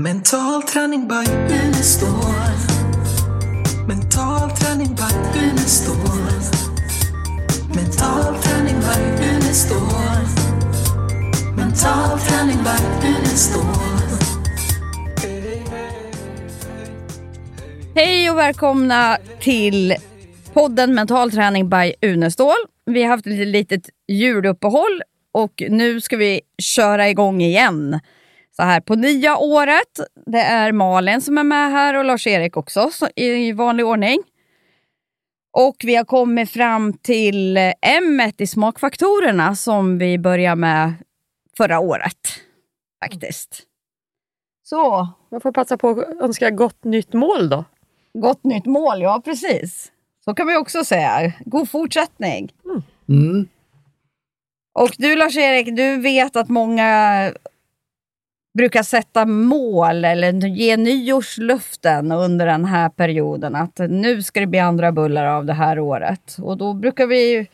Mental träning by Unestål. Mental träning by Unestål. Mental träning by Unestål. Mental träning by Unestål. Hej och välkomna till podden Mental träning by Unestål. Vi har haft ett litet juluppehåll och nu ska vi köra igång igen. Så här på nya året. Det är Malin som är med här och Lars-Erik också så, i vanlig ordning. Och vi har kommit fram till M i smakfaktorerna som vi började med förra året. Faktiskt. Så, Jag får passa på att önska gott nytt mål då. Gott nytt mål, ja precis. Så kan vi också säga. God fortsättning. Mm. Och du Lars-Erik, du vet att många brukar sätta mål eller ge nyårslöften under den här perioden. Att nu ska det bli andra bullar av det här året. Och då brukar vi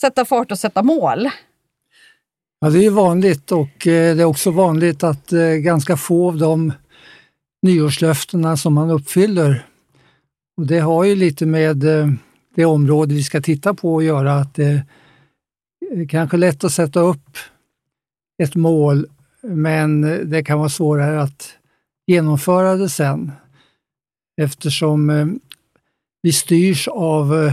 sätta fart och sätta mål. Ja, det är vanligt och eh, det är också vanligt att eh, ganska få av de nyårslöftena som man uppfyller. Och det har ju lite med eh, det område vi ska titta på att göra. Att det är kanske lätt att sätta upp ett mål men det kan vara svårare att genomföra det sen eftersom eh, vi styrs av eh,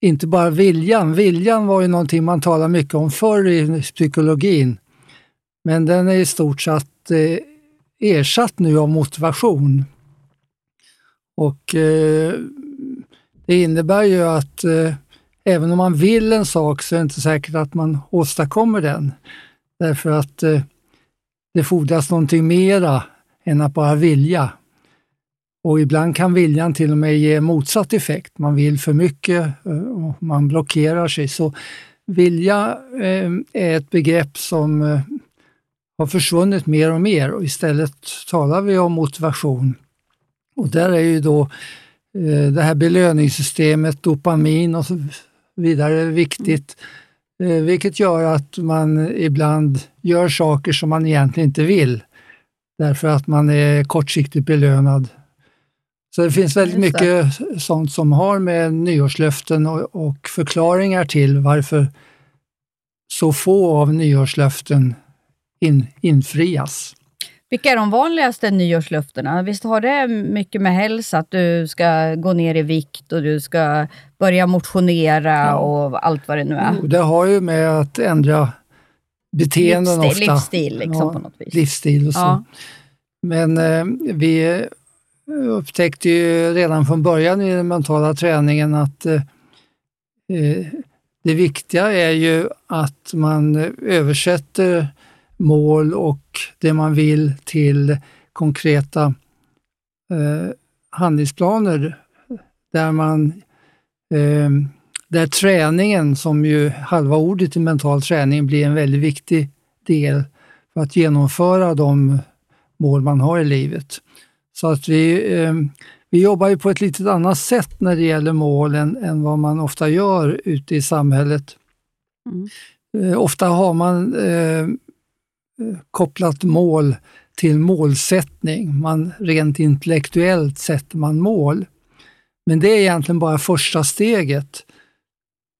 inte bara viljan. Viljan var ju någonting man talade mycket om förr i psykologin. Men den är i stort sett eh, ersatt nu av motivation. Och eh, Det innebär ju att eh, även om man vill en sak så är det inte säkert att man åstadkommer den. Därför att eh, det fordras någonting mera än att bara vilja. Och ibland kan viljan till och med ge motsatt effekt. Man vill för mycket eh, och man blockerar sig. Så vilja eh, är ett begrepp som eh, har försvunnit mer och mer och istället talar vi om motivation. Och där är ju då eh, det här belöningssystemet, dopamin och så vidare viktigt. Eh, vilket gör att man ibland gör saker som man egentligen inte vill. Därför att man är kortsiktigt belönad. Så det finns väldigt mycket sånt som har med nyårslöften och, och förklaringar till varför så få av nyårslöften in, infrias. Vilka är de vanligaste nyårslöftena? Visst har det mycket med hälsa, att du ska gå ner i vikt och du ska börja motionera Ja. och allt vad det nu är. Det har ju med att ändra beteenden Livsstil, ofta. livsstil liksom på något vis. Livsstil och så. Ja. Men eh, vi upptäckte ju redan från början i den mentala träningen att eh, eh, det viktiga är ju att man översätter mål och det man vill till konkreta eh, handlingsplaner där man eh, där träningen, som ju halva ordet i mental träning, blir en väldigt viktig del för att genomföra de mål man har i livet. Så att vi, eh, vi jobbar ju på ett lite annat sätt när det gäller mål än, än vad man ofta gör ute i samhället. Mm. Eh, ofta har man eh, kopplat mål till målsättning. Man, rent intellektuellt sätter man mål. Men det är egentligen bara första steget.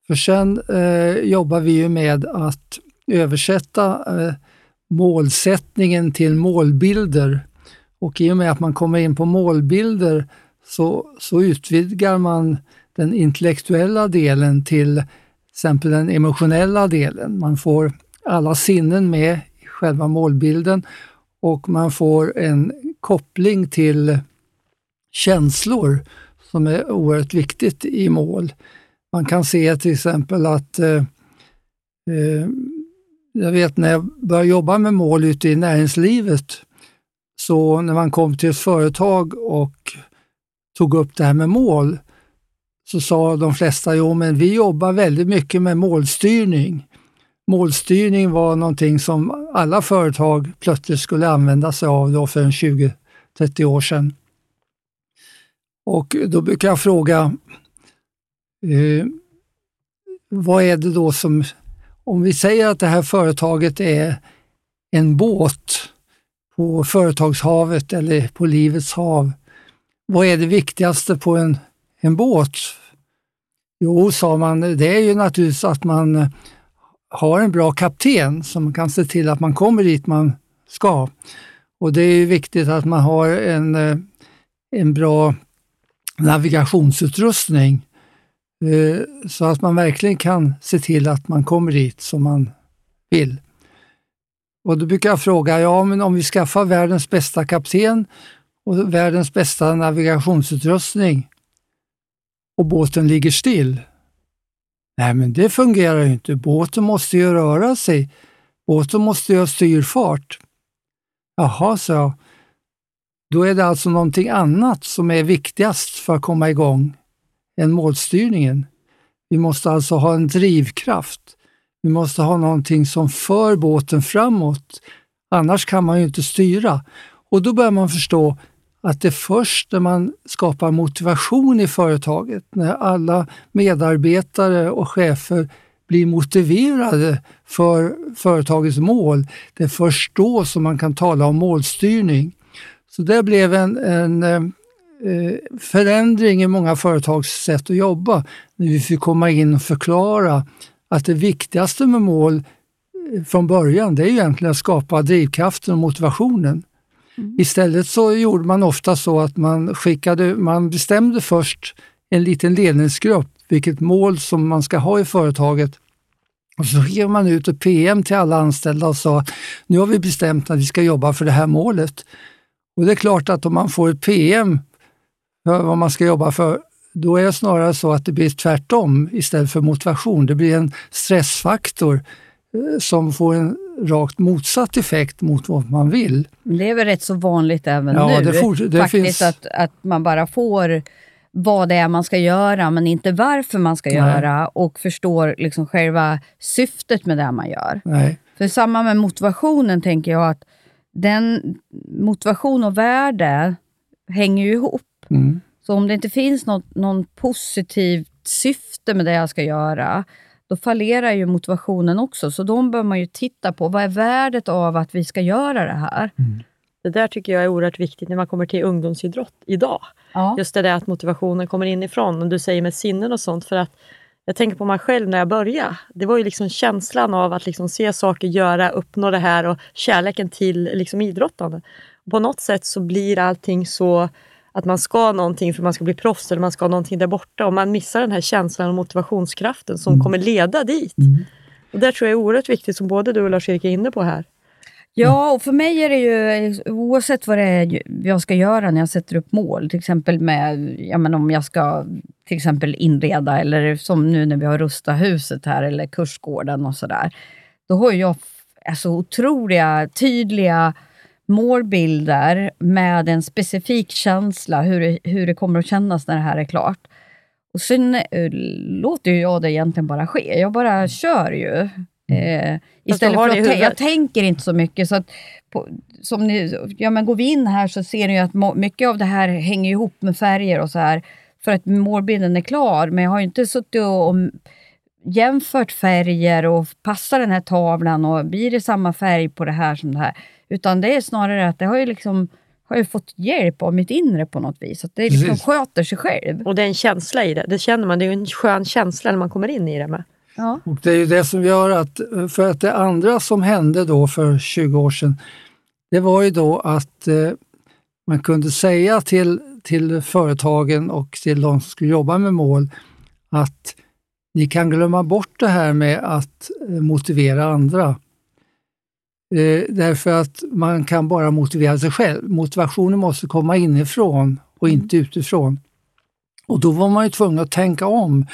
För sen eh, jobbar vi ju med att översätta eh, målsättningen till målbilder. Och i och med att man kommer in på målbilder så, så utvidgar man den intellektuella delen till exempel den emotionella delen. Man får alla sinnen med i själva målbilden och man får en koppling till känslor som är oerhört viktigt i mål. Man kan se till exempel att eh, eh, jag vet när jag började jobba med mål ute i näringslivet, så när man kom till ett företag och tog upp det här med mål, så sa de flesta, jo men vi jobbar väldigt mycket med målstyrning. Målstyrning var någonting som alla företag plötsligt skulle använda sig av då för 20-30 år sedan. Och då brukar jag fråga, eh, vad är det då som, om vi säger att det här företaget är en båt på företagshavet eller på livets hav. Vad är det viktigaste på en, en båt? Jo, sa man, det är ju naturligtvis att man har en bra kapten som kan se till att man kommer dit man ska. Och det är ju viktigt att man har en, eh, en bra navigationsutrustning eh, så att man verkligen kan se till att man kommer dit som man vill. Och då brukar jag fråga, ja men om vi skaffar världens bästa kapten och världens bästa navigationsutrustning och båten ligger still. Nej, men det fungerar ju inte. Båten måste ju röra sig. Båten måste ju ha styrfart. Jaha, sa jag. Då är det alltså någonting annat som är viktigast för att komma igång än målstyrningen. Vi måste alltså ha en drivkraft. Vi måste ha någonting som för båten framåt. Annars kan man ju inte styra. Och då börjar man förstå att det är först när man skapar motivation i företaget, när alla medarbetare och chefer blir motiverade för företagets mål, det är först då som man kan tala om målstyrning. Så det blev en, en eh, förändring i många företags sätt att jobba, när vi fick komma in och förklara att det viktigaste med mål eh, från början, det är egentligen att skapa drivkraften och motivationen. Mm. Istället så gjorde man ofta så att man skickade, man bestämde först en liten ledningsgrupp, vilket mål som man ska ha i företaget. Och så skickade man ut ett PM till alla anställda och sa, nu har vi bestämt att vi ska jobba för det här målet. Och det är klart att om man får ett PM för vad man ska jobba för, då är det snarare så att det blir tvärtom istället för motivation. Det blir en stressfaktor eh, som får en rakt motsatt effekt mot vad man vill. Det är väl rätt så vanligt även ja, nu, det for, det faktiskt, finns... att, att man bara får vad det är man ska göra, men inte varför man ska Nej. göra och förstår liksom själva syftet med det man gör. Nej. För samma med motivationen tänker jag att den motivation och värde hänger ju ihop. Mm. Så om det inte finns något någon positivt syfte med det jag ska göra, då fallerar ju motivationen också. Så då bör man ju titta på, vad är värdet av att vi ska göra det här? Det där tycker jag är oerhört viktigt när man kommer till ungdomsidrott idag. Ja. Just det där att motivationen kommer inifrån, och du säger med sinnen och sånt. För att jag tänker på mig själv när jag började. Det var ju liksom känslan av att liksom se saker göra, uppnå det här och kärleken till liksom idrottande. På något sätt så blir allting så att man ska någonting för man ska bli proffs eller man ska någonting där borta och man missar den här känslan och motivationskraften som kommer leda dit. Och det tror jag är oerhört viktigt som både du och Lars-Erik är inne på här. Ja, och för mig är det ju, oavsett vad det är jag ska göra när jag sätter upp mål, till exempel med, ja, men om jag ska till exempel inreda, eller som nu när vi har rustat huset här, eller kursgården och sådär. Då har jag alltså, otroliga, tydliga målbilder med en specifik känsla hur det, hur det kommer att kännas när det här är klart. Och sen eh, låter jag det egentligen bara ske. Jag bara kör ju. Eh, istället för att jag tänker inte så mycket. Så att på, som ni, ja, men går vi in här så ser ni ju att mycket av det här hänger ihop med färger och så här. För att målbilden är klar. Men jag har ju inte suttit och, och jämfört färger och passar den här tavlan och blir det samma färg på det här som det här. Utan det är snarare att det har ju liksom har ju fått hjälp av mitt inre på något vis. Att det liksom Precis. sköter sig själv. Och det är en känsla i det. Det känner man. Det är ju en skön känsla när man kommer in i det med. Ja. Och det är ju det som gör att, för att det andra som hände då för 20 år sedan, det var ju då att eh, man kunde säga till, till företagen och till de som skulle jobba med mål att ni kan glömma bort det här med att eh, motivera andra. Eh, därför att man kan bara motivera sig själv. Motivationen måste komma inifrån och inte utifrån. Och då var man ju tvungen att tänka om.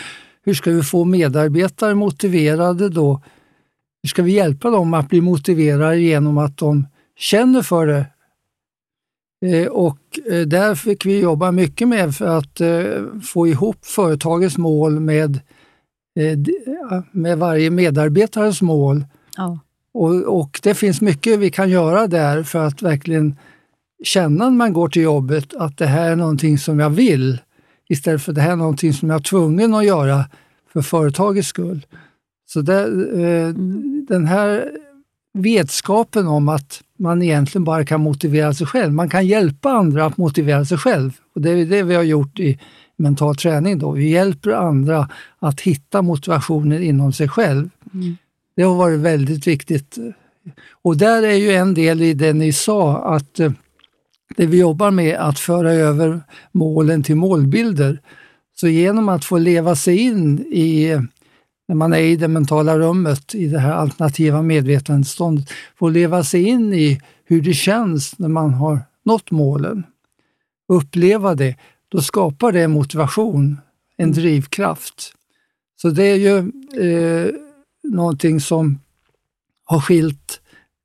Hur ska vi få medarbetare motiverade då? Hur ska vi hjälpa dem att bli motiverade genom att de känner för det? Eh, och eh, där fick vi jobba mycket med för att eh, få ihop företagets mål med, med varje medarbetares mål. Ja. Och, och det finns mycket vi kan göra där för att verkligen känna när man går till jobbet att det här är någonting som jag vill istället för det här är någonting som jag är tvungen att göra för företagets skull. Så det, eh, den här vetskapen om att man egentligen bara kan motivera sig själv. Man kan hjälpa andra att motivera sig själv. Och Det är det vi har gjort i mental träning. Då. Vi hjälper andra att hitta motivationen inom sig själv. Det har varit väldigt viktigt. Och där är ju en del i det ni sa, att eh, det vi jobbar med att föra över målen till målbilder. Så genom att få leva sig in i, när man är i det mentala rummet, i det här alternativa medvetandeståndet, få leva sig in i hur det känns när man har nått målen. Uppleva det, då skapar det motivation, en drivkraft. Så det är ju eh, någonting som har skilt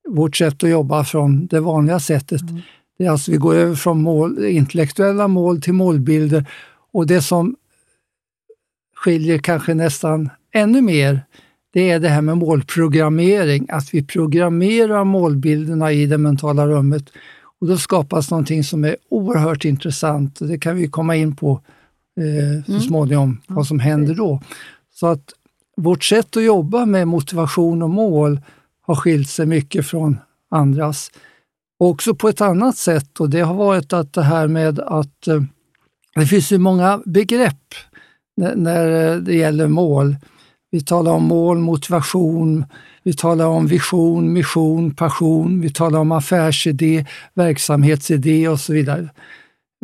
vårt sätt att jobba från det vanliga sättet. Mm alltså vi går över från mål, intellektuella mål till målbilder och det som skiljer kanske nästan ännu mer, det är det här med målprogrammering, att vi programmerar målbilderna i det mentala rummet och då skapas någonting som är oerhört intressant. Det kan vi komma in på eh, så småningom, vad som händer då. Så att vårt sätt att jobba med motivation och mål har skilt sig mycket från andras. Också på ett annat sätt och det har varit att det här med att eh, det finns ju många begrepp när, eh, det gäller mål. Vi talar om mål, motivation, vi talar om vision, mission, passion, vi talar om affärsidé, verksamhetsidé och så vidare.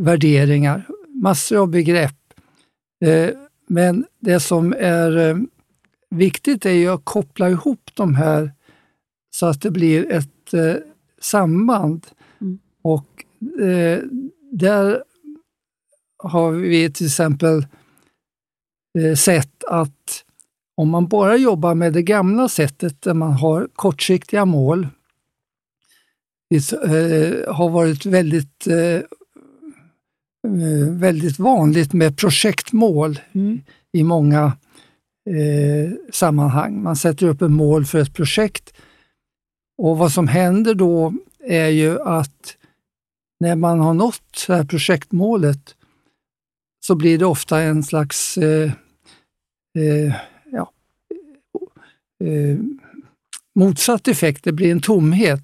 Värderingar, massor av begrepp. Eh, men det som är viktigt är ju att koppla ihop de här så att det blir ett samband. Och eh, där har vi till exempel eh, sett att om man bara jobbar med det gamla sättet där man har kortsiktiga mål, det eh, har varit väldigt, eh, eh, väldigt vanligt med projektmål i många eh, sammanhang. Man sätter upp ett mål för ett projekt och vad som händer då är ju att när man har nått det här projektmålet så blir det ofta en slags eh, eh, ja, eh, motsatt effekt. Det blir en tomhet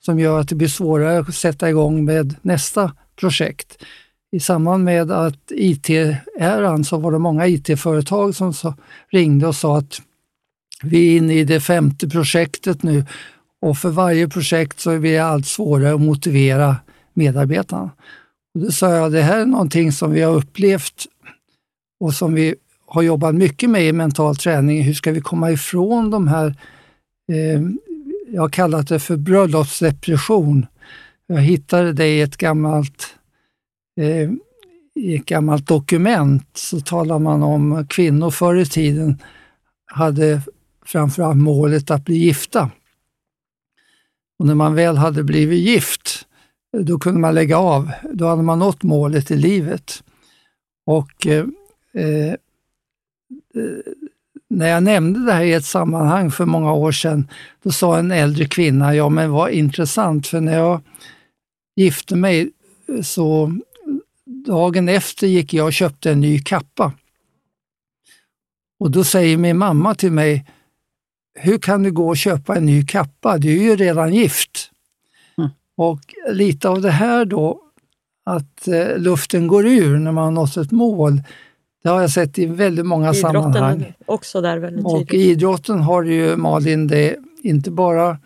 som gör att det blir svårare att sätta igång med nästa projekt. I samband med att IT-äran så var det många IT-företag som så, ringde och sa att vi är inne i det femte projektet nu och för varje projekt så blir det allt svårare att motivera medarbetarna. Och då sa jag, det här är någonting som vi har upplevt och som vi har jobbat mycket med i mental träning. Hur ska vi komma ifrån de här, eh, jag har kallat det för bröllopsdepression. Jag hittade det i ett gammalt, eh, i ett gammalt dokument, så talar man om kvinnor förr i tiden hade framförallt målet att bli gifta. Och när man väl hade blivit gift, då kunde man lägga av. Då hade man nått målet i livet. Och eh, eh, när jag nämnde det här i ett sammanhang för många år sedan, då sa en äldre kvinna, ja men vad intressant, för när jag gifte mig så dagen efter gick jag och köpte en ny kappa. Och då säger min mamma till mig, hur kan du gå och köpa en ny kappa? Du är ju redan gift. Mm. Och lite av det här då, att eh, luften går ur när man har nått ett mål, det har jag sett i väldigt många sammanhang. Idrotten är också där väldigt Och tydligt. i idrotten har ju Malin det, inte bara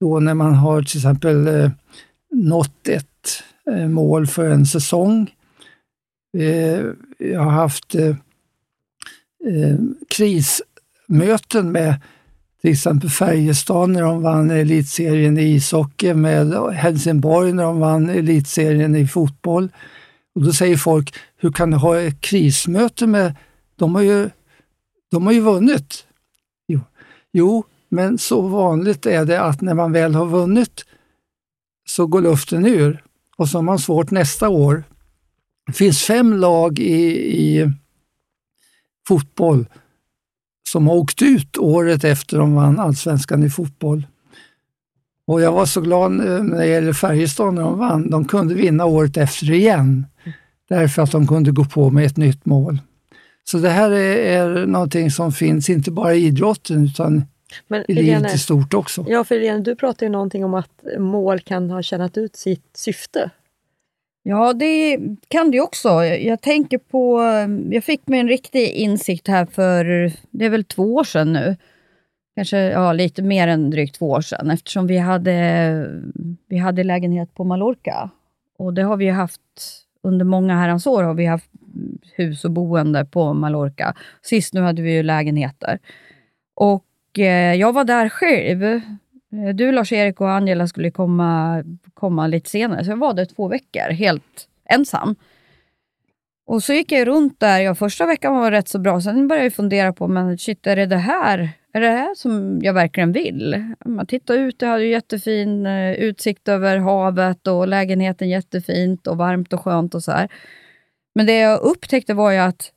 då när man har till exempel eh, nått ett eh, mål för en säsong. Eh, jag har haft eh, eh, möten med till exempel Färjestad när de vann elitserien i ishockey, med Helsingborg när de vann elitserien i fotboll. Och då säger folk, hur kan du ha ett krismöte med, de har ju, de har ju vunnit. Jo. jo, men så vanligt är det att när man väl har vunnit så går luften ur och så har man svårt nästa år. Det finns fem lag i, i fotboll som har åkt ut året efter de vann allsvenskan i fotboll. Och jag var så glad eh, när det gäller Färjestad när de vann. De kunde vinna året efter igen, därför att de kunde gå på med ett nytt mål. Så det här är, är någonting som finns inte bara i idrotten utan Men i livet i stort också. ja, för Helene, du pratar ju någonting om att mål kan ha tjänat ut sitt syfte. Ja, det kan det också. Jag tänker på... Jag fick mig en riktig insikt här för, det är väl två år sedan nu. Kanske ja, lite mer än drygt två år sedan, eftersom vi hade, vi hade lägenhet på Mallorca. Och det har vi haft under många herrans år, har vi haft hus och boende på Mallorca. Sist nu hade vi ju lägenheter. Och eh, jag var där själv. Eh, du, Lars-Erik och Angela skulle komma, komma lite senare, så jag var där två veckor helt ensam. Och så gick jag runt där. Ja, första veckan var rätt så bra. Sen började jag fundera på, men shit, är det det här? Är det här som jag verkligen vill? Man tittade ut, jag hade ju jättefin eh, utsikt över havet och lägenheten jättefint och varmt och skönt och så här. Men det jag upptäckte var ju att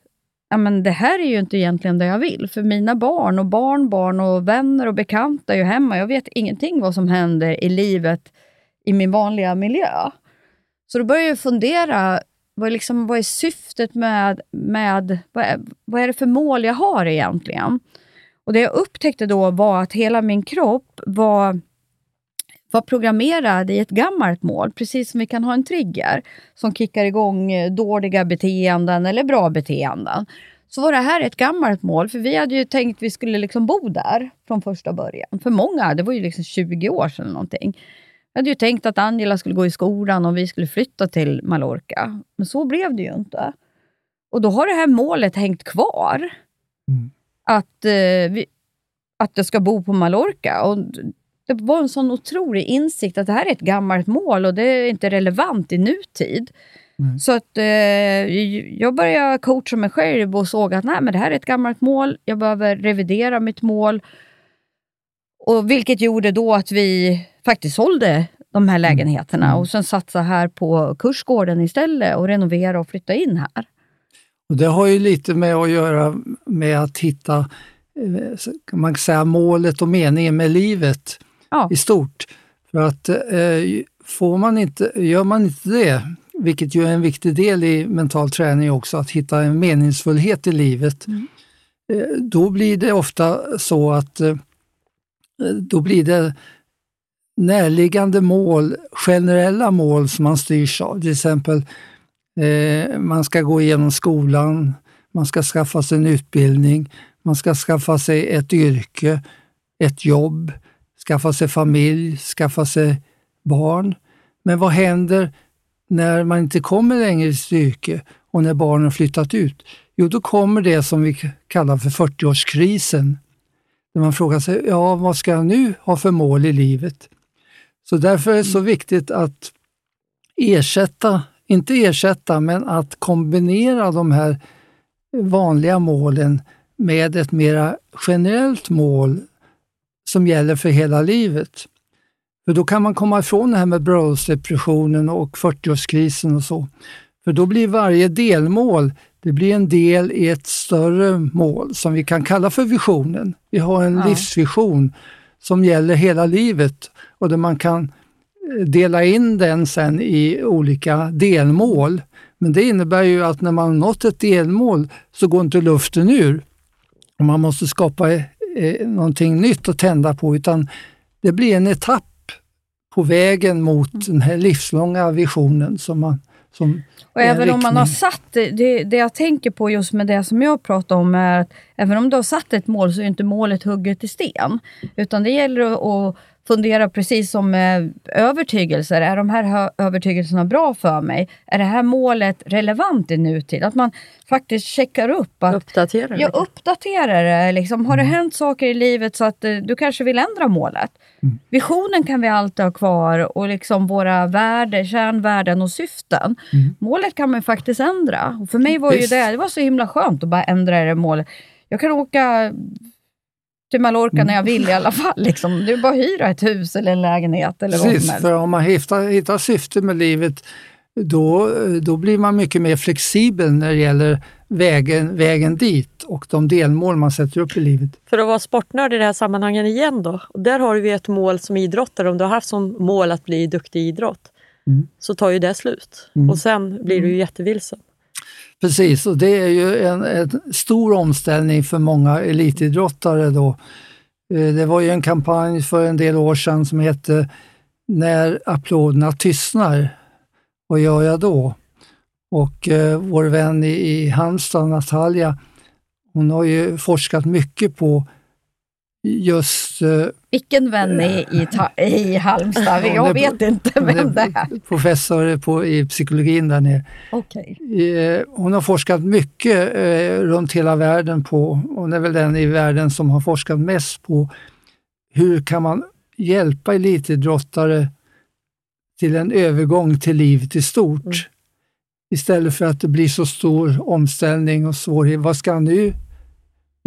ja, men det här är ju inte egentligen det jag vill. För mina barn och barnbarn och vänner och bekanta är ju hemma. Jag vet ingenting vad som händer i livet i min vanliga miljö. Så då började jag fundera, vad är, liksom, vad är syftet med, med vad, är, vad är det för mål jag har egentligen? Och Det jag upptäckte då var att hela min kropp var, var programmerad i ett gammalt mål, precis som vi kan ha en trigger som kickar igång eh, dåliga beteenden eller bra beteenden. Så var det här ett gammalt mål, för vi hade ju tänkt att vi skulle liksom bo där från första början. För många, det var ju liksom 20 år sedan eller någonting. Jag hade ju tänkt att Angela skulle gå i skolan och vi skulle flytta till Mallorca. Men så blev det ju inte. Och då har det här målet hängt kvar. Mm. Att, eh, vi, att jag ska bo på Mallorca. Och det var en sån otrolig insikt att det här är ett gammalt mål och det är inte relevant i nutid. Mm. Så att eh, jag började coacha mig själv och såg att nej, men det här är ett gammalt mål. Jag behöver revidera mitt mål. Och Vilket gjorde då att vi faktiskt sålde de här lägenheterna Mm. och sen satsa här på kursgården istället och renovera och flytta in här. Och det har ju lite med att göra med att hitta eh, kan man säga, målet och meningen med livet Ja. i stort. För att eh, får man inte, gör man inte det, vilket ju är en viktig del i mental träning också, att hitta en meningsfullhet i livet, eh, då blir det ofta så att eh, då blir det närliggande mål, generella mål som man styrs av. Till exempel eh, man ska gå igenom skolan, man ska skaffa sig en utbildning, man ska skaffa sig ett yrke, ett jobb, skaffa sig familj, skaffa sig barn. Men vad händer när man inte kommer längre i sitt yrke och när barnen har flyttat ut? Jo, då kommer det som vi kallar för 40-årskrisen. Där man frågar sig, ja, vad ska jag nu ha för mål i livet? Så därför är det så viktigt att ersätta, inte ersätta, men att kombinera de här vanliga målen med ett mera generellt mål som gäller för hela livet. För då kan man komma ifrån det här med bröllopsdepressionen och 40-årskrisen och så. För då blir varje delmål det blir en del i ett större mål som vi kan kalla för visionen. Vi har en Ja. livsvision som gäller hela livet och där man kan eh, dela in den sen i olika delmål. Men det innebär ju att när man nått ett delmål så går inte luften ur. Och man måste skapa eh, någonting nytt att tända på, utan det blir en etapp på vägen mot den här livslånga visionen som man som Och även om man har riktning. satt, det, det, det jag tänker på just med det som jag pratar om är att även om du har satt ett mål så är inte målet hugget i sten. Utan det gäller att, att fundera precis som med övertygelser. Är de här övertygelserna bra för mig? Är det här målet relevant i nutid? Att man faktiskt checkar upp att Uppdatera jag lite. uppdaterar det. Liksom, har det hänt saker i livet så att eh, du kanske vill ändra målet? Visionen kan vi alltid ha kvar och liksom våra värden, kärnvärden och syften. Målet kan man faktiskt ändra. Och för mig var ju det, det var så himla skönt att bara ändra det målet. Jag kan åka till Mallorca när jag vill i alla fall. Liksom. Det är bara att hyra ett hus eller en lägenhet eller vad Precis, helst. för om man hittar, hittar syfte med livet då, då blir man mycket mer flexibel när det gäller vägen, vägen dit och de delmål man sätter upp i livet. För att vara sportnörd i det här sammanhanget igen då. Och där har vi ett mål som idrottare. Om du har haft som mål att bli duktig i idrott Mm. så tar ju det slut. Mm. Och sen blir du ju jättevilsen. Precis, och det är ju en, en stor omställning för många elitidrottare då eh, Det var ju en kampanj för en del år sedan som hette När applåderna tystnar, vad gör jag då? Och eh, vår vän i, i Halmstad, Natalia, hon har ju forskat mycket på just eh, Vilken vän är i, ta- i Halmstad? Ja, Jag det- vet inte vem det är. professor på, i psykologin där nere. Okej. Eh, Hon har forskat mycket eh, runt hela världen på, hon är väl den i världen som har forskat mest på hur kan man hjälpa elitidrottare till en övergång till livet i stort. Mm. Istället för att det blir så stor omställning och svårighet. Vad ska nu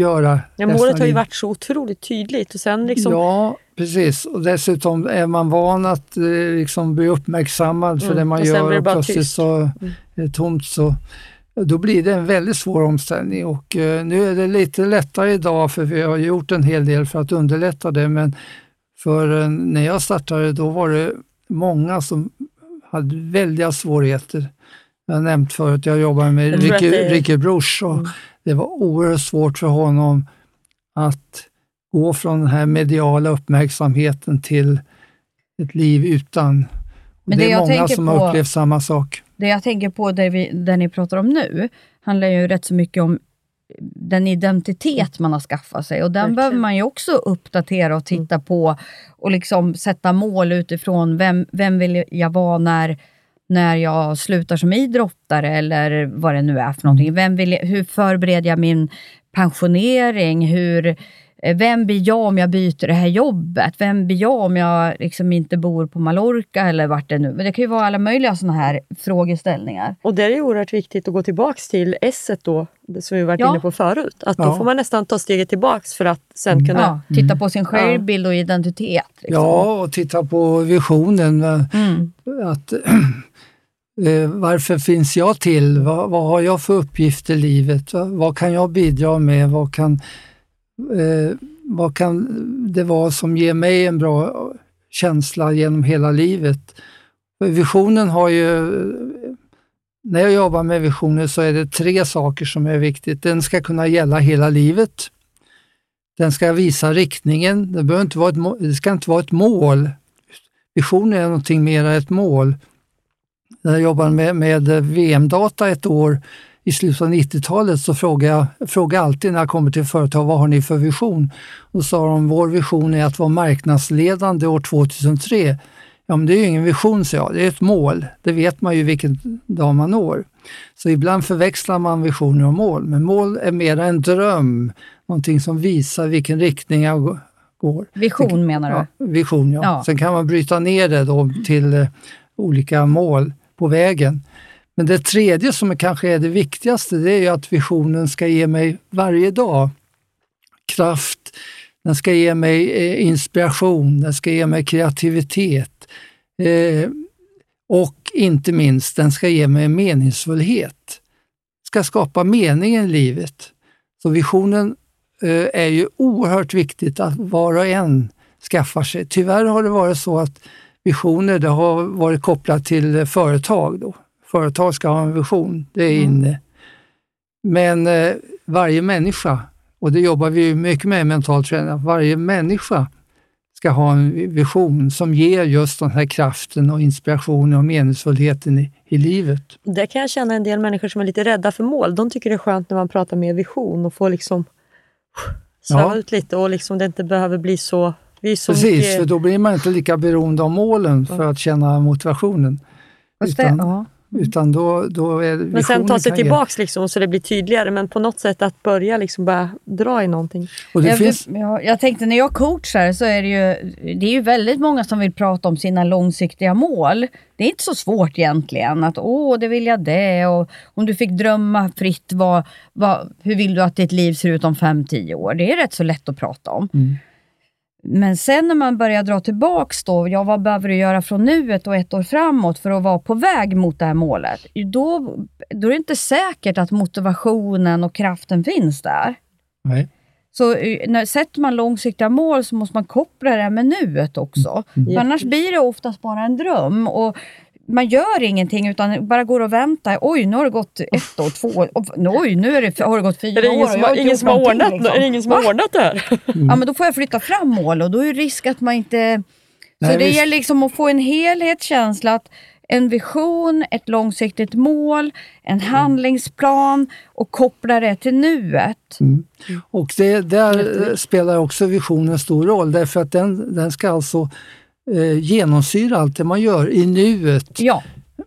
göra? Ja, målet har ju varit så otroligt tydligt och sen liksom, Ja, precis. Och dessutom är man van att eh, liksom bli uppmärksammad för Mm, det man och gör det och plötsligt tyst. så Mm. är det tomt. Så, då blir det en väldigt svår omställning och eh, nu är det lite lättare idag för vi har gjort en hel del för att underlätta det men för eh, när jag startade då var det många som hade väldiga svårigheter. Jag har nämnt förut, jag jobbade med är- Ricky Bruch och Mm. Det var oerhört svårt för honom att gå från den här mediala uppmärksamheten till ett liv utan. Men det det är jag många som på- har upplevt samma sak. Det jag tänker på, det, vi, det ni pratar om nu, handlar ju rätt så mycket om den identitet man har skaffat sig. Och den Verkligen. behöver man ju också uppdatera och titta på och liksom sätta mål utifrån vem, vem vill jag vara när, när jag slutar som idrottare eller vad det nu är för någonting. Vem vill jag, hur förbereder jag min pensionering? Hur, eh, vem blir jag om jag byter det här jobbet? Vem blir jag om jag liksom inte bor på Mallorca eller vart det nu... Men det kan ju vara alla möjliga sådana här frågeställningar. och det är ju oerhört viktigt att gå tillbaks till S då, det som vi varit Ja. inne på förut. Att då Ja. får man nästan ta steget tillbaks för att sen kunna... Ja, titta på sin självbild och identitet. Liksom. Ja, och titta på visionen. Mm. Att, Eh, varför finns jag till? Vad, vad har jag för uppgift i livet? Vad, vad kan jag bidra med? Vad kan, eh, vad kan det vara som ger mig en bra känsla genom hela livet? Visionen har ju, när jag jobbar med visioner så är det tre saker som är viktigt. Den ska kunna gälla hela livet. Den ska visa riktningen. Det, behöver inte vara ett, det ska inte vara ett mål. Visionen är någonting mer än ett mål. När jag jobbade med, med VM-data ett år i slutet av 90-talet så frågade jag, frågar alltid när jag kommer till företag, vad har ni för vision? Och sa de, vår vision är att vara marknadsledande år 2003. Ja, men det är ju ingen vision, sa jag. Det är ett mål. Det vet man ju vilken dag man når. Så ibland förväxlar man visioner och mål, men mål är mer en dröm, någonting som visar vilken riktning jag gå- går. Vision menar du? Ja, vision, ja. Ja. Sen kan man bryta ner det då till eh, olika mål på vägen. Men det tredje som är kanske är det viktigaste, det är ju att visionen ska ge mig varje dag kraft, den ska ge mig eh, inspiration, den ska ge mig kreativitet eh, och inte minst, den ska ge mig meningsfullhet. Ska skapa mening i livet. Så visionen eh, är ju oerhört viktigt att var och en skaffar sig. Tyvärr har det varit så att visioner det har varit kopplat till företag. Då. Företag ska ha en vision, det är inne. Men eh, varje människa, och det jobbar vi mycket med i mental träning, varje människa ska ha en vision som ger just den här kraften och inspirationen och meningsfullheten i, i livet. Det kan jag känna en del människor som är lite rädda för mål. De tycker det är skönt när man pratar med vision och får liksom sväva Ja. ut lite och liksom det inte behöver bli så... Precis, mycket, för då blir man inte lika beroende av målen för att känna motivationen. Fast det, Utan, ja. utan då, då är men sen ta sig tillbaks liksom, så det blir tydligare. Men på något sätt att börja liksom bara dra i någonting. Och det jag, finns, jag, jag tänkte när jag coachar så är det ju, det är ju väldigt många som vill prata om sina långsiktiga mål. Det är inte så svårt egentligen att åh, det vill jag det och om du fick drömma fritt, vad, vad, hur vill du att ditt liv ser ut om 5-10 år? Det är rätt så lätt att prata om. Mm. Men sen när man börjar dra tillbaks då, ja, vad behöver du göra från nuet och ett år framåt för att vara på väg mot det här målet? Då, då är det inte säkert att motivationen och kraften finns där. nej. Så eh, när sätter man långsiktiga mål så måste man koppla det med nuet också. Mm. Annars blir det oftast bara en dröm. Och man gör ingenting utan bara går och väntar. Oj, nu har det gått ett år, två år. Oj, nu är det, har det gått fyra Är det år. ingen och som, har, ingen som har ordnat, liksom. är det ingen som har ordnat det här? Ja, men då får jag flytta fram mål och då är det risk att man inte... Nej, så det visst. gäller liksom att få en helhetskänsla, att en vision, ett långsiktigt mål, en Mm. handlingsplan och koppla det till nuet. Och det, där spelar också visionen stor roll därför att den, den ska alltså eh, genomsyra allt det man gör i nuet. Ja,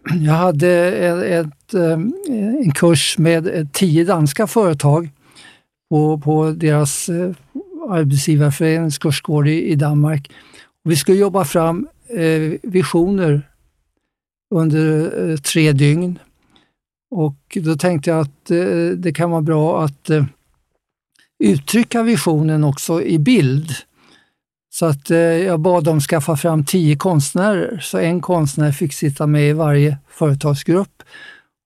Jag hade ett, ett, eh, en kurs med eh, tio danska företag på, på deras eh, arbetsgivarförenings kursgård i, i Danmark. Vi skulle jobba fram visioner under tre dygn. Och då tänkte jag att det kan vara bra att uttrycka visionen också i bild. Så att eh, jag bad dem skaffa fram tio konstnärer, så en konstnär fick sitta med i varje företagsgrupp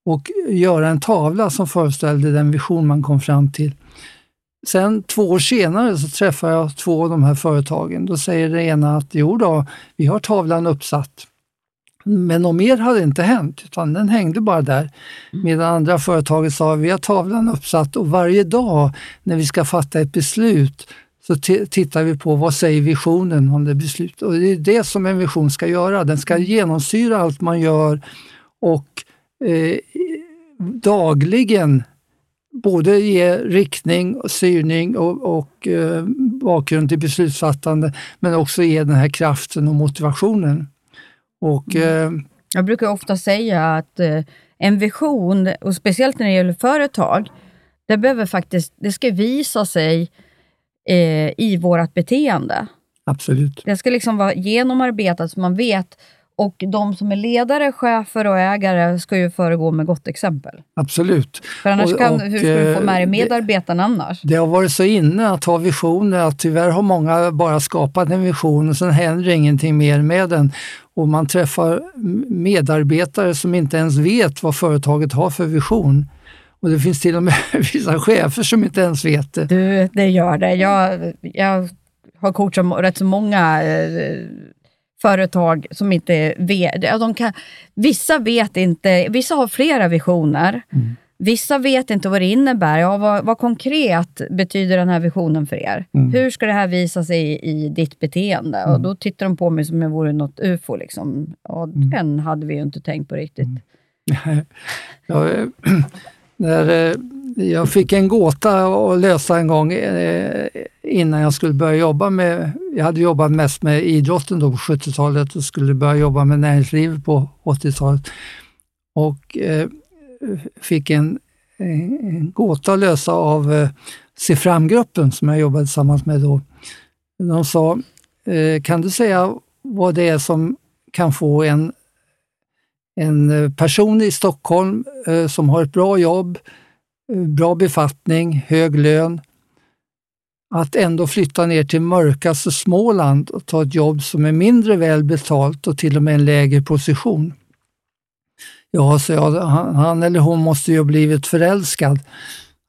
och göra en tavla som föreställde den vision man kom fram till. Sen två år senare så träffar jag två av de här företagen. Då säger det ena att jo då, vi har tavlan uppsatt. Men något mer hade inte hänt, utan den hängde bara där. Medan andra företaget sa vi har tavlan uppsatt och varje dag när vi ska fatta ett beslut så ti- tittar vi på vad säger visionen om det beslutet. Och det är det som en vision ska göra. Den ska genomsyra allt man gör och eh, dagligen både ge riktning, och styrning och, och eh, bakgrund till beslutsfattande men också ge den här kraften och motivationen. Och eh, jag brukar ofta säga att eh, en vision, och speciellt när det gäller företag, det behöver faktiskt, det ska visa sig eh, i vårt beteende. absolut. Det ska liksom vara genomarbetat så man vet. Och de som är ledare, chefer och ägare ska ju föregå med gott exempel. Absolut. För annars Och- kan, och, hur ska du få med dig eh, medarbetarna annars? Det har varit så inne att ha visioner att tyvärr har många bara skapat en vision och sen händer ingenting mer med den. Och man träffar medarbetare som inte ens vet vad företaget har för vision. Och det finns till och med vissa chefer som inte ens vet det. Du, det gör det. Jag, jag har coachat rätt så många eh, företag som inte vet. Ja, de kan, vissa vet inte, vissa har flera visioner. Mm. Vissa vet inte vad det innebär. Ja, vad, vad konkret betyder den här visionen för er? Mm. Hur ska det här visa sig i, i ditt beteende? Och då tittar de på mig som om jag vore något ufo. Liksom. Och Mm. Den hade vi ju inte tänkt på riktigt. Jag, eh, när, eh, jag fick en gåta att lösa en gång eh, innan jag skulle börja jobba med, jag hade jobbat mest med idrotten då på 70-talet och skulle börja jobba med näringslivet på 80-talet. Och eh, fick en, en, gåta att lösa av eh, Se fram-gruppen som jag jobbade tillsammans med då. De sa, kan du säga vad det är som kan få en en eh, person i Stockholm eh, som har ett bra jobb, eh, bra befattning, hög lön, att ändå flytta ner till mörkaste Småland och ta ett jobb som är mindre väl betalt och till och med en lägre position. Ja, så jag, han, eller hon måste ju ha blivit förälskad.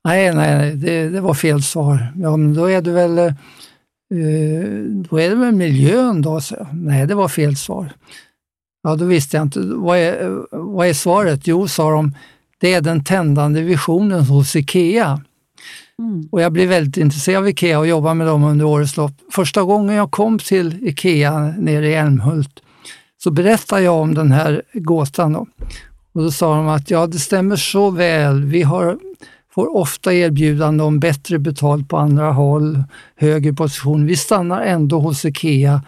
Nej, nej, nej det, det var fel svar. Ja, men då är det väl, eh, då är det väl miljön då? Så, jag. nej, det var fel svar. Ja, då visste jag inte. Vad är, vad är svaret? Jo, sa de, det är den tändande visionen hos IKEA. Mm. Och jag blev väldigt intresserad av IKEA och jobbade med dem under årets lopp. Första gången jag kom till IKEA nere i Älmhult så berättade jag om den här gåtan. Då. Och då sa de att ja, det stämmer så väl. Vi har, får ofta erbjudande om bättre betalt på andra håll, högre position. Vi stannar ändå hos IKEA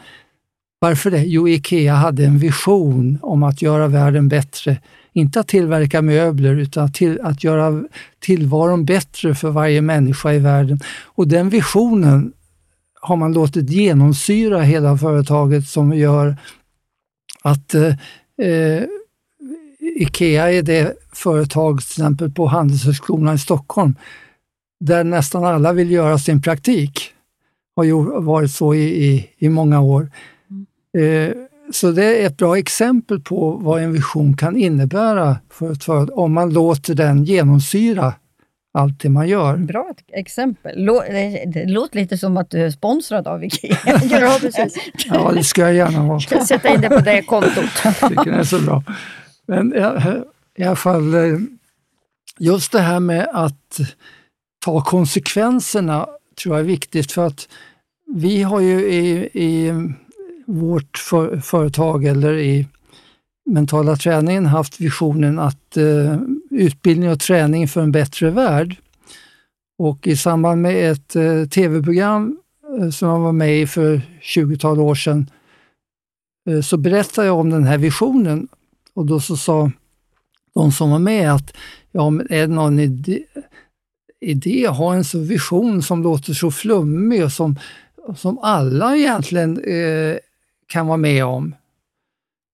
varför det? Jo, IKEA hade en vision om att göra världen bättre. Inte att tillverka möbler, utan att, till, att göra tillvaron bättre för varje människa i världen. Och den visionen har man låtit genomsyra hela företaget som gör att eh, eh IKEA är det företag, till exempel på Handelshögskolan i Stockholm, där nästan alla vill göra sin praktik. Har ju varit så i, i, i många år. Eh, så det är ett bra exempel på vad en vision kan innebära för ett företag, om man låter den genomsyra allt det man gör. Bra exempel. Lå, det, det låter lite som att du är sponsrad av IKEA. Ja, precis. Ja, det ska jag gärna vara. Ska sätta in det på det kontot. tycker den är så bra. Men i, i alla fall, eh, just det här med att ta konsekvenserna tror jag är viktigt för att vi har ju i, i vårt för, företag eller i mentala träningen haft visionen att eh, utbildning och träning för en bättre värld. Och i samband med ett eh, tv-program eh, som jag var med i för 20-tal år sedan eh, så berättade jag om den här visionen och då så sa de som var med att ja, men är det någon idé, idé att ha en så vision som låter så flummig och som, som alla egentligen eh, kan vara med om?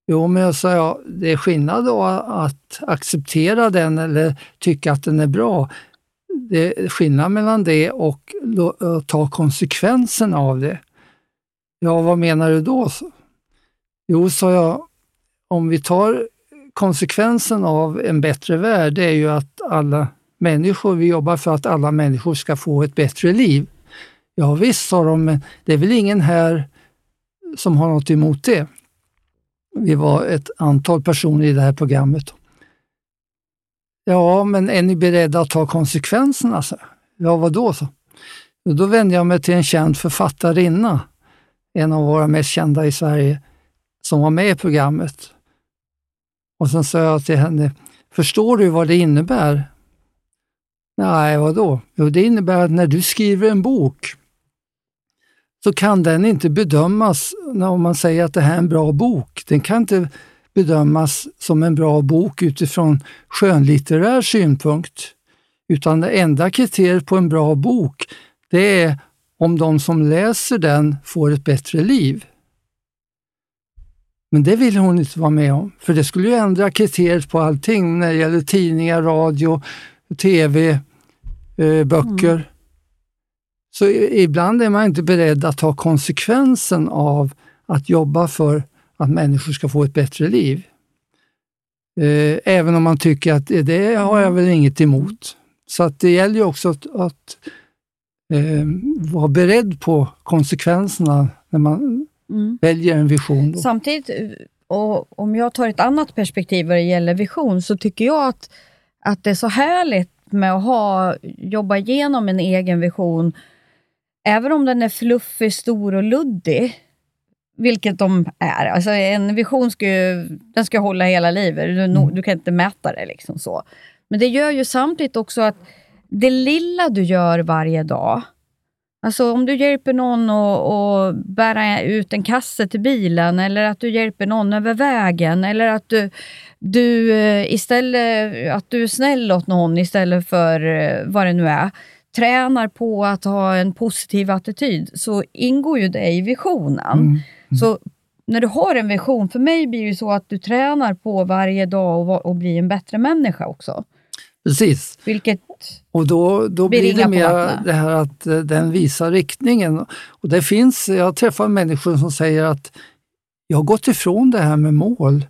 Jo, men jag sa, ja, det är skillnad då att acceptera den eller tycka att den är bra. Det är skillnad mellan det och att ta konsekvensen av det. Ja, vad menar du då? Jo, sa jag, om vi tar konsekvensen av en bättre värld, det är ju att alla människor, vi jobbar för att alla människor ska få ett bättre liv. Ja visst, sa de, men det är väl ingen här som har något emot det. Vi var ett antal personer i det här programmet. Ja, men är ni beredda att ta konsekvenserna? Så? Ja, vad då? Så? Då vände jag mig till en känd författarinna, en av våra mest kända i Sverige, som var med i programmet. Och sen sa jag till henne, förstår du vad det innebär? Nej, vad då? Jo, det innebär att när du skriver en bok så kan den inte bedömas, om man säger att det här är en bra bok, den kan inte bedömas som en bra bok utifrån skönlitterär synpunkt. Utan det enda kriteriet på en bra bok, det är om de som läser den får ett bättre liv. Men det vill hon inte vara med om, för det skulle ju ändra kriteriet på allting när det gäller tidningar, radio, tv, eh, böcker. Mm. Så ibland är man inte beredd att ta konsekvensen av att jobba för att människor ska få ett bättre liv. Eh, även om man tycker att det har jag väl inget emot. Så att det gäller ju också att, att eh, vara beredd på konsekvenserna när man mm. väljer en vision. Då. Samtidigt, och om jag tar ett annat perspektiv vad det gäller vision, så tycker jag att, att det är så härligt med att ha, jobba igenom en egen vision även om den är fluffig, stor och luddig, vilket de är. Alltså en vision ska ju, den ska hålla hela livet. Du, mm. du kan inte mäta det. liksom så. Men det gör ju samtidigt också att det lilla du gör varje dag, Alltså om du hjälper någon att bära ut en kasse till bilen, eller att du hjälper någon över vägen, eller att du, du eh, istället att du är snäll åt någon istället för eh, vad det nu är tränar på att ha en positiv attityd, så ingår ju det i visionen. Mm. Mm. Så när du har en vision, för mig blir det så att du tränar på varje dag och, och bli en bättre människa också. Precis. Vilket och då, då blir det mer det här att uh, den visar riktningen. Och det finns, jag träffar människor som säger att jag har gått ifrån det här med mål.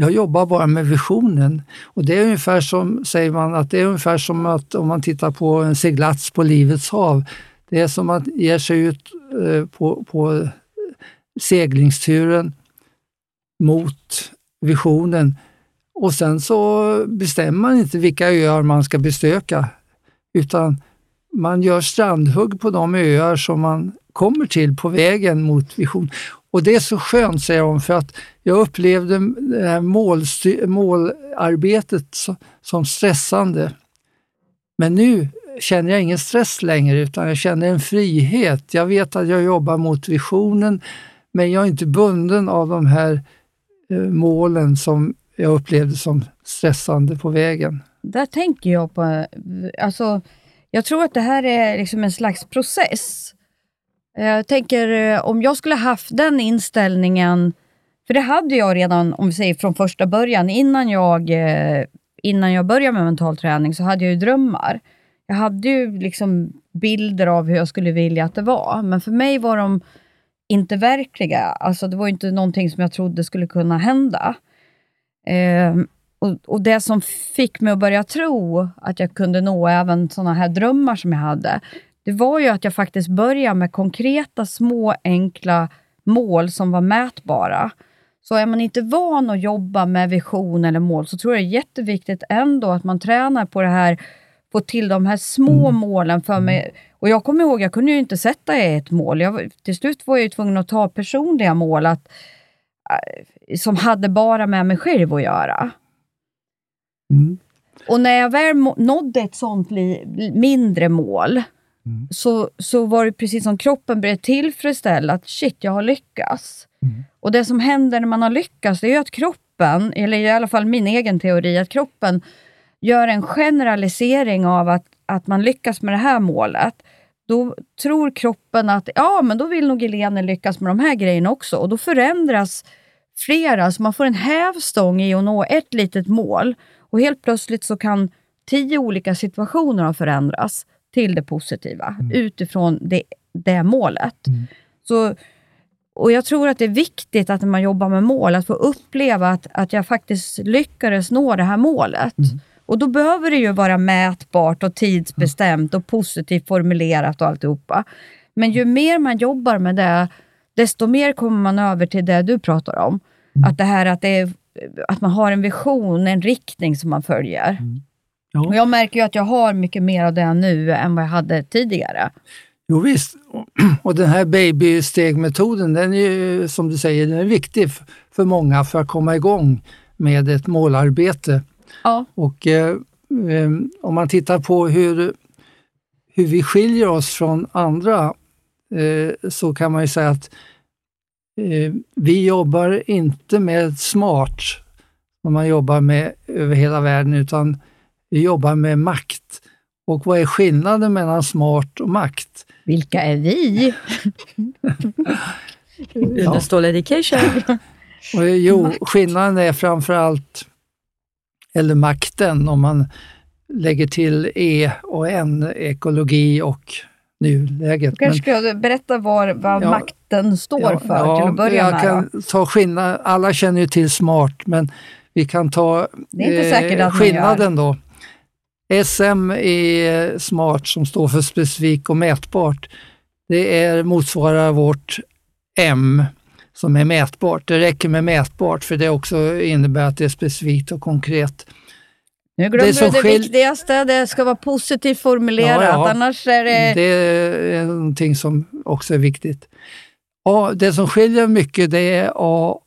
Jag jobbar bara med visionen. Och det är ungefär som, säger man, att det är ungefär som att om man tittar på en seglats på livets hav. Det är som att ge sig ut eh, på, på eh, seglingsturen mot visionen och sen så bestämmer man inte vilka öar man ska besöka, utan man gör strandhugg på de öar som man kommer till på vägen mot vision. Och det är så skönt, säger hon, för att jag upplevde det här målarbetet som stressande. Men nu känner jag ingen stress längre, utan jag känner en frihet. Jag vet att jag jobbar mot visionen, men jag är inte bunden av de här eh, målen som jag upplevde som stressande på vägen. Där tänker jag på, alltså, jag tror att det här är liksom en slags process. Eh, jag tänker eh, om jag skulle haft den inställningen, för det hade jag redan om vi säger från första början, innan jag, eh, innan jag började med mental träning så hade jag ju drömmar. Jag hade ju liksom bilder av hur jag skulle vilja att det var, men för mig var de inte verkliga. Alltså det var inte någonting som jag trodde skulle kunna hända. Eh, och, och det som fick mig att börja tro att jag kunde nå även sådana här drömmar som jag hade, det var ju att jag faktiskt började med konkreta, små, enkla mål som var mätbara. Så är man inte van att jobba med vision eller mål, så tror jag det är jätteviktigt ändå att man tränar på det här, få till de här små målen för mig. Och jag kommer ihåg, jag kunde ju inte sätta ett mål. Jag, till slut var jag ju tvungen att ta personliga mål att, eh, som hade bara med mig själv att göra. Mm. Och när jag väl nådde ett sånt mindre mål, så, så var det precis som kroppen blev tillfredsställd att shit, jag har lyckats. Och det som händer när man har lyckats, det är ju att kroppen, eller i alla fall min egen teori, att kroppen gör en generalisering av att, att man lyckas med det här målet. Då tror kroppen att ja, men då vill nog Helene lyckas med de här grejerna också. Och då förändras flera, så man får en hävstång i att nå ett litet mål. Och helt plötsligt så kan tio olika situationer ha förändrats till det positiva utifrån det, det målet. Så, och Jag tror att det är viktigt att när man jobbar med mål, att få uppleva att, att jag faktiskt lyckades nå det här målet. Och Då behöver det ju vara mätbart och tidsbestämt och positivt formulerat och alltihopa. Men ju mer man jobbar med det, desto mer kommer man över till det du pratar om. Att det här att, det är, att man har en vision, en riktning som man följer. Ja. Och jag märker ju att jag har mycket mer av det nu än vad jag hade tidigare. Jo, visst, och den här babystegmetoden, den är ju som du säger, den är viktig för många för att komma igång med ett målarbete. Ja. Och eh, eh, om man tittar på hur, hur vi skiljer oss från andra eh, så kan man ju säga att eh, vi jobbar inte med smart som man jobbar med över hela världen utan vi jobbar med makt. Och vad är skillnaden mellan smart och makt? Vilka är vi? Unestål Education. Och, jo, skillnaden är framförallt, eller makten, om man lägger till E och N, ekologi och nuläget. Du kanske ska berätta vad, vad Ja. makten står Ja, för ja, till att börja jag med. kan ta skillnad, alla känner ju till smart, men vi kan ta eh, skillnaden då. SM är smart som står för specifik och mätbart. Det är, motsvarar vårt M som är mätbart. Det räcker med mätbart för det också innebär att det är specifikt och konkret. Nu glömmer det du det skil- viktigaste, det ska vara positivt formulerat, Ja, ja. annars är det... Det är någonting som också är viktigt. A, det som skiljer mycket det är A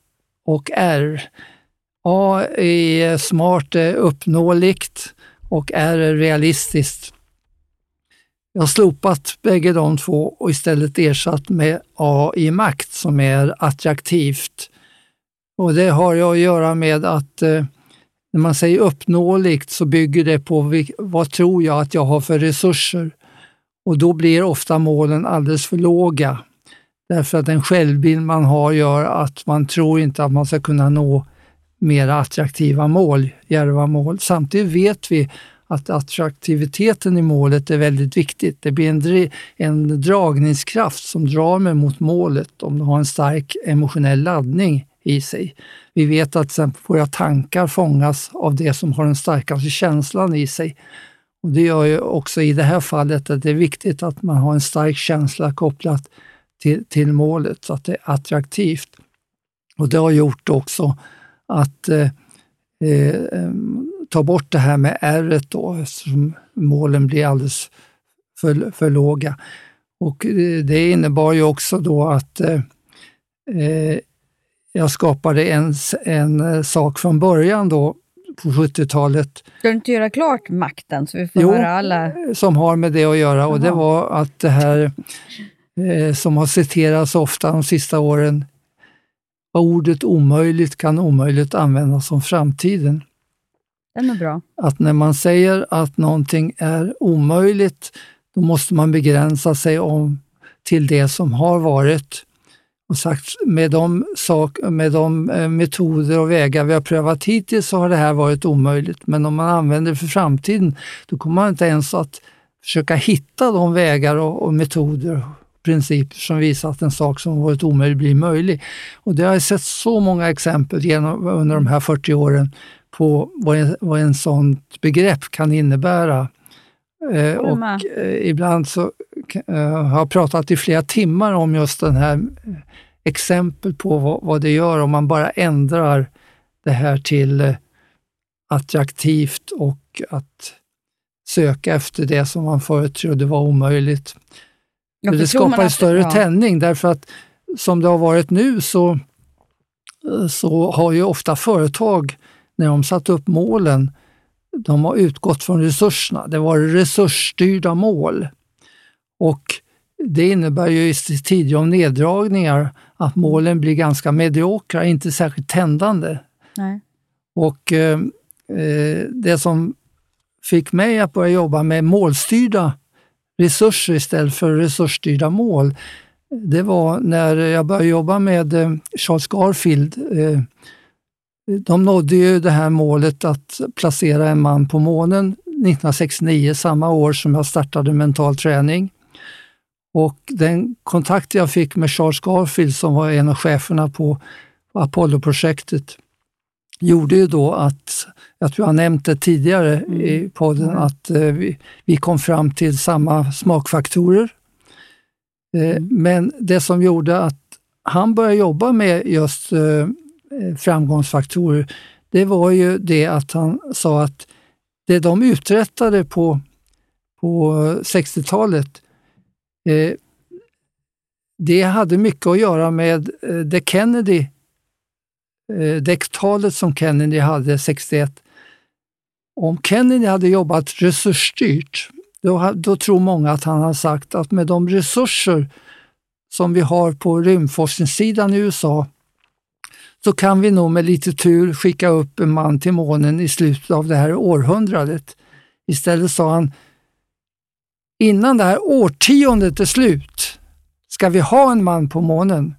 och R. A är smart, är uppnåeligt och är är realistiskt. Jag har slopat bägge de två och istället ersatt med A i makt som är attraktivt. Och Det har jag att göra med att eh, när man säger uppnåeligt så bygger det på vad tror jag att jag har för resurser. Och då blir ofta målen alldeles för låga. Därför att den självbild man har gör att man tror inte att man ska kunna nå mer attraktiva mål, djärva mål. Samtidigt vet vi att attraktiviteten i målet är väldigt viktigt. Det blir en, dri- en dragningskraft som drar mig mot målet om det har en stark emotionell laddning i sig. Vi vet att exempel våra tankar fångas av det som har den starkaste känslan i sig. Och Det gör ju också i det här fallet att det är viktigt att man har en stark känsla kopplat till, till målet så att det är attraktivt. Och Det har gjort också att eh, eh, ta bort det här med R då eftersom målen blir alldeles för, för låga. Och eh, Det innebar ju också då att eh, eh, jag skapade en, en sak från början då på 70-talet Ska du inte göra klart makten så vi får Jo. höra alla? som har med det att göra och det Jaha. var att det här eh, som har citerats ofta de sista åren, ordet omöjligt kan omöjligt användas som framtiden. Den är bra. Att när man säger att någonting är omöjligt, då måste man begränsa sig om till det som har varit. Och sagt, med de, sak, med de eh, metoder och vägar vi har prövat hittills så har det här varit omöjligt. Men om man använder det för framtiden, då kommer man inte ens att försöka hitta de vägar och, och metoder principer som visar att en sak som varit omöjlig blir möjlig. Och det har jag sett så många exempel genom, under de här 40 åren på vad en, vad en sånt begrepp kan innebära. Eh, och eh, ibland så eh, har jag pratat i flera timmar om just den här eh, exempel på vad, vad det gör om man bara ändrar det här till eh, attraktivt och att söka efter det som man förut trodde var omöjligt. Ja, det skapar en större ja. tändning därför att som det har varit nu så, så har ju ofta företag, när de satt upp målen, de har utgått från resurserna. Det var resursstyrda mål. Och det innebär ju i tider av neddragningar att målen blir ganska mediokra, inte särskilt tändande. Nej. Och eh, eh, det som fick mig att börja jobba med målstyrda resurser istället för resursstyrda mål, det var när jag började jobba med eh, Charles Garfield. Eh, de nådde ju det här målet att placera en man på månen 1969, samma år som jag startade mental träning. Och den kontakt jag fick med Charles Garfield som var en av cheferna på Apollo-projektet gjorde ju då att, jag tror jag nämnt det tidigare i podden, att eh, vi, vi kom fram till samma smakfaktorer. Eh, Men det som gjorde att han började jobba med just eh, framgångsfaktorer, det var ju det att han sa att det de uträttade på, på 60-talet, eh, det hade mycket att göra med det Kennedy eh, som Kennedy hade 61. Om Kennedy hade jobbat resursstyrt, då, då tror många att han har sagt att med de resurser som vi har på rymdforskningssidan i USA så kan vi nog med lite tur skicka upp en man till månen i slutet av det här århundradet. Istället sa han, innan det här årtiondet är slut ska vi ha en man på månen.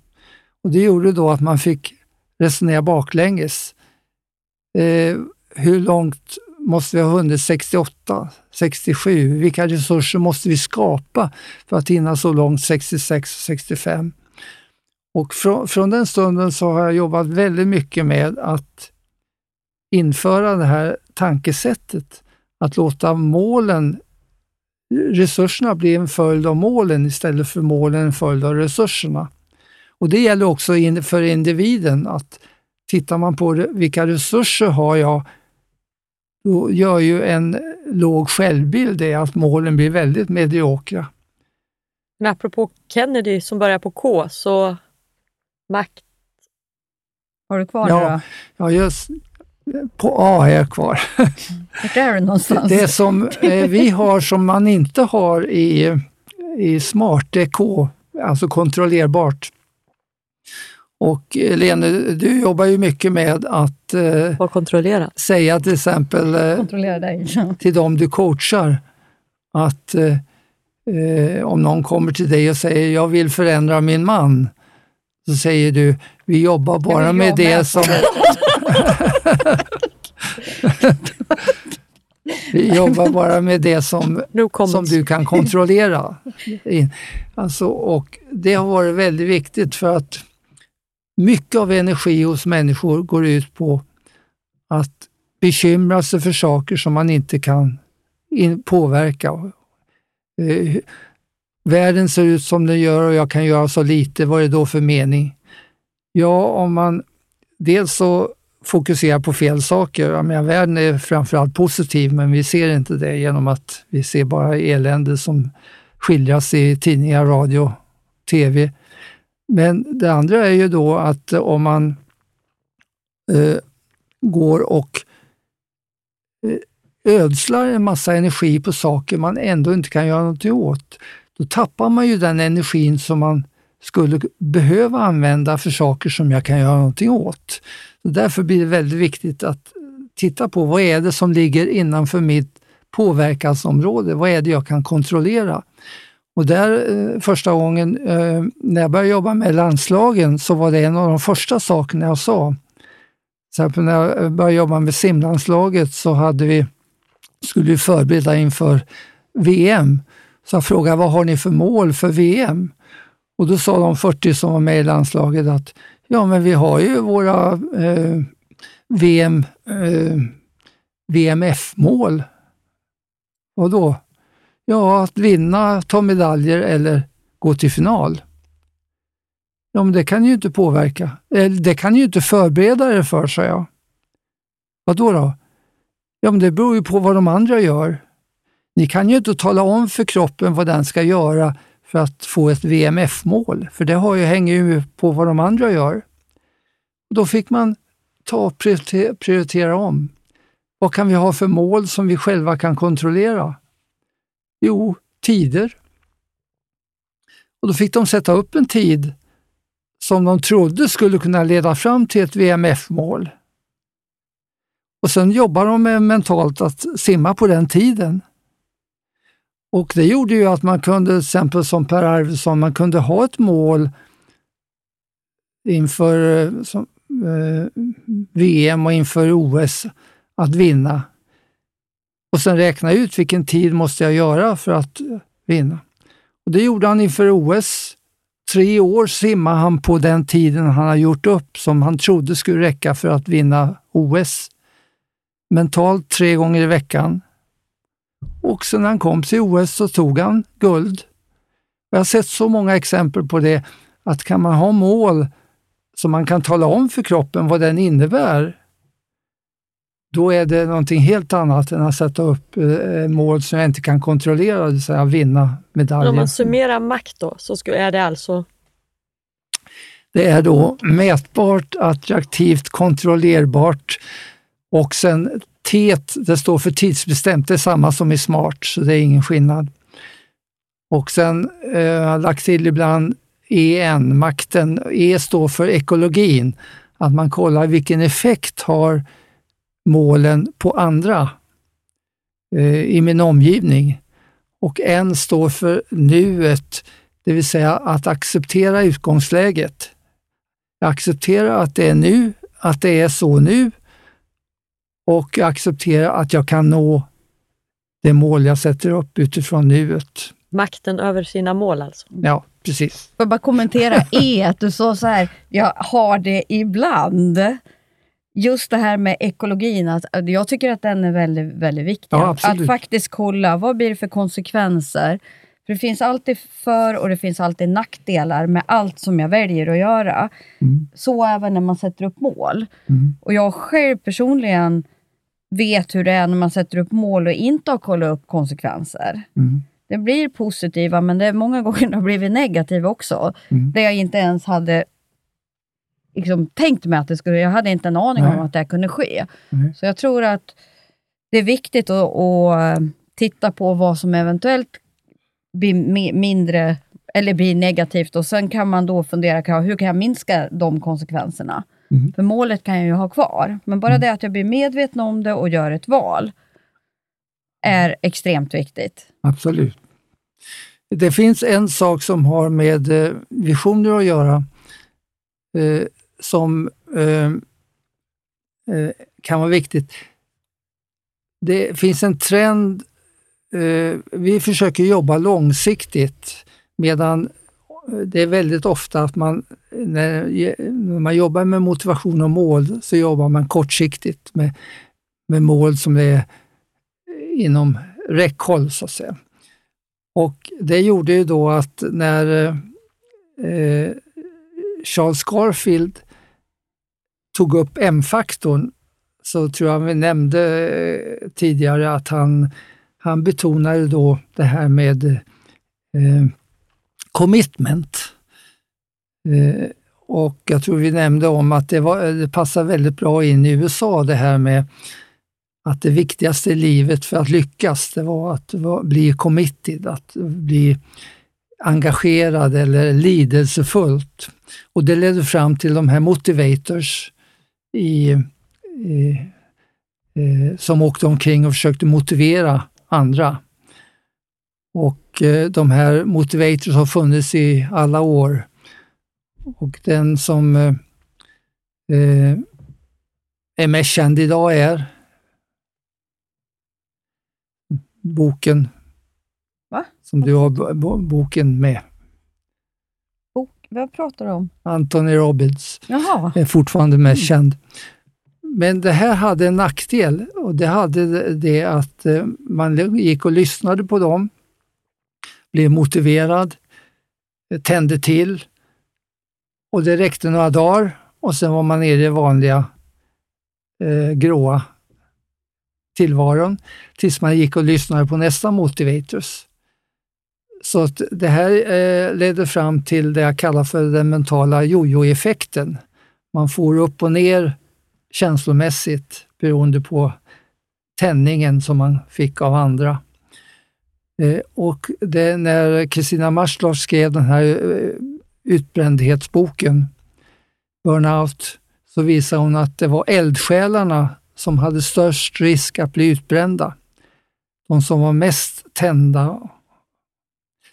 Och Det gjorde då att man fick resonera baklänges. Eh, hur långt måste vi ha hunnit 68, 67? Vilka resurser måste vi skapa för att hinna så långt 66 och 65? Och från, från den stunden så har jag jobbat väldigt mycket med att införa det här tankesättet, att låta målen, resurserna bli en följd av målen istället för målen en följd av resurserna. Och Det gäller också för individen att tittar man på vilka resurser har jag, då gör ju en låg självbild det att målen blir väldigt mediokra. Men apropå Kennedy som börjar på K, så makt. Har du kvar Ja. det då? Ja, just på A är jag kvar. Vart är du någonstans? Det som eh, vi har som man inte har i, i Smart, det är K, alltså kontrollerbart. Och eh, Lene, du jobbar ju mycket med att eh, Var kontrollerat. säga till exempel eh, Kontrollera dig. till dem du coachar att eh, eh, om någon kommer till dig och säger jag vill förändra min man, så säger du vi jobbar bara med jag det med. som Vi jobbar bara med det som, som du kan kontrollera. In- Alltså, och det har varit väldigt viktigt för att mycket av energi hos människor går ut på att bekymra sig för saker som man inte kan påverka. Eh, världen ser ut som den gör och jag kan göra så lite, vad är det då för mening? Ja, om man dels så fokuserar på fel saker. Jag menar, världen är framförallt positiv, men vi ser inte det genom att vi ser bara elände som skildras i tidningar, radio, tv. Men det andra är ju då att eh, om man eh, går och eh, ödslar en massa energi på saker man ändå inte kan göra någonting åt, då tappar man ju den energin som man skulle behöva använda för saker som jag kan göra någonting åt. Så därför blir det väldigt viktigt att titta på vad är det som ligger innanför mitt påverkansområde? Vad är det jag kan kontrollera? Och där eh, första gången eh, när jag började jobba med landslagen så var det en av de första sakerna jag sa. Till exempel när jag eh, började jobba med simlandslaget så hade vi, skulle vi förbereda inför VM. Så jag frågade vad har ni för mål för VM? Och då sa de 40 som var med i landslaget att ja, men vi har ju våra eh, VM, eh, VMF-mål. Och då? Ja, att vinna, ta medaljer eller gå till final. Ja, men det kan ju inte påverka. Eh, det kan ju inte förbereda er för, sa jag. Vad då? då? Ja, men det beror ju på vad de andra gör. Ni kan ju inte tala om för kroppen vad den ska göra för att få ett VMF-mål, för det har ju, hänger ju på vad de andra gör. Då fick man ta och prioritera om. Vad kan vi ha för mål som vi själva kan kontrollera? Jo, tider. Och Då fick de sätta upp en tid som de trodde skulle kunna leda fram till ett VMF-mål. Och sen jobbar de med mentalt att simma på den tiden. Och det gjorde ju att man kunde, till exempel som Per Arvidsson, man kunde ha ett mål inför eh, som, eh, VM och inför OS att vinna. Och sen räkna ut vilken tid måste jag göra för att eh, vinna. Och Det gjorde han inför OS. Tre år simmade han på den tiden han har gjort upp som han trodde skulle räcka för att vinna OS. Mentalt tre gånger i veckan. Och sen när han kom till OS så tog han guld. Jag har sett så många exempel på det, att kan man ha mål som man kan tala om för kroppen vad den innebär, då är det någonting helt annat än att sätta upp eh, mål som jag inte kan kontrollera, det vill säga vinna medaljer. Om man summerar makt då, så är det alltså? Det är då mätbart, attraktivt, kontrollerbart och sen TET, det står för tidsbestämt, det är samma som i SMART, så det är ingen skillnad. Och sen eh, har jag lagt till ibland EN, makten. E står för ekologin, att man kollar vilken effekt har målen på andra eh, i min omgivning. Och N står för nuet, det vill säga att acceptera utgångsläget. Jag accepterar att det är nu, att det är så nu och acceptera att jag kan nå det mål jag sätter upp utifrån nuet. Makten över sina mål alltså? Ja, precis. Får jag bara kommentera E, att du sa så här, jag har det ibland. Just det här med ekologin, att jag tycker att den är väldigt, väldigt viktig. Ja, att faktiskt kolla, vad blir det för konsekvenser? För det finns alltid för och det finns alltid nackdelar med allt som jag väljer att göra. Mm. Så även när man sätter upp mål. Mm. Och jag själv personligen vet hur det är när man sätter upp mål och inte har kollat upp konsekvenser. Mm. Det blir positiva, men det är många gånger det har blivit negativa också. Mm. Där jag inte ens hade liksom, tänkt mig att det skulle... Jag hade inte en aning Nej. om att det kunde ske. Mm. Så jag tror att det är viktigt att, att titta på vad som eventuellt blir mindre eller blir negativt och sen kan man då fundera, hur kan jag minska de konsekvenserna? Mm. För målet kan jag ju ha kvar, men bara mm. det att jag blir medveten om det och gör ett val är extremt viktigt. Absolut. Det finns en sak som har med eh, visioner att göra eh, som eh, eh, kan vara viktigt. Det finns en trend, eh, vi försöker jobba långsiktigt medan eh, det är väldigt ofta att man när, när man jobbar med motivation och mål så jobbar man kortsiktigt med, med mål som är inom räckhåll så att säga. Och det gjorde ju då att när eh, eh Charles Garfield tog upp M-faktorn så tror jag vi nämnde eh, tidigare att han, han betonade då det här med eh, commitment. Eh, och jag tror vi nämnde om att det, var, det passar väldigt bra in i USA det här med att det viktigaste i livet för att lyckas, det var att bli committed, att bli engagerad eller lidelsefullt. Och det ledde fram till de här motivators i, i, eh, som åkte omkring och försökte motivera andra. Och eh, de här motivators har funnits i alla år. Och den som eh, eh är mest känd idag är boken Va? som du har boken med. Vad pratar du om? Anthony Robbins Jaha. är fortfarande mest mm. känd. men det här hade en nackdel och det hade det att eh, man gick och lyssnade på dem, blev motiverad, eh, tände till och det räckte några dagar och sen var man nere i det vanliga eh, gråa tillvaron tills man gick och lyssnade på nästa motivators. Så att det här eh, ledde fram till det jag kallar för den mentala jojo-effekten. Man får upp och ner känslomässigt beroende på tändningen som man fick av andra. Eh, och det, när Kristina Maslov skrev den här eh, utbrändhetsboken, Burnout, så visade hon att det var eldsjälarna som hade störst risk att bli utbrända. De som var mest tända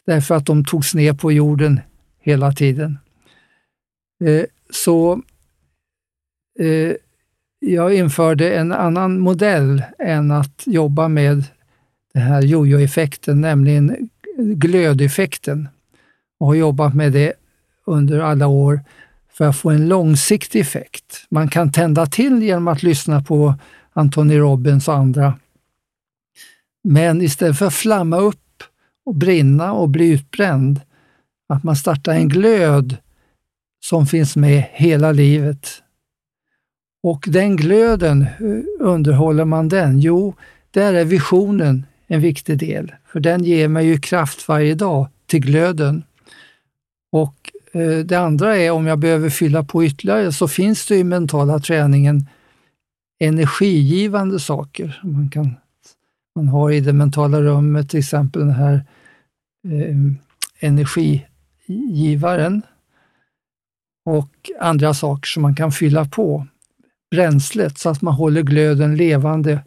därför att de togs ner på jorden hela tiden. Eh, så eh, jag införde en annan modell än att jobba med den här jojo-effekten, nämligen glödeffekten. Och har jobbat med det under alla år för att få en långsiktig effekt. Man kan tända till genom att lyssna på Anthony Robbins och andra. Men istället för att flamma upp och brinna och bli utbränd, att man startar en glöd som finns med hela livet. Och den glöden, hur underhåller man den? Jo, där är visionen en viktig del, för den ger mig ju kraft varje dag till glöden. Och eh, det andra är om jag behöver fylla på ytterligare så finns det i mentala träningen energigivande saker. Man, kan, man har i det mentala rummet till exempel den här eh, Eh, energigivaren och andra saker som man kan fylla på bränslet så att man håller glöden levande.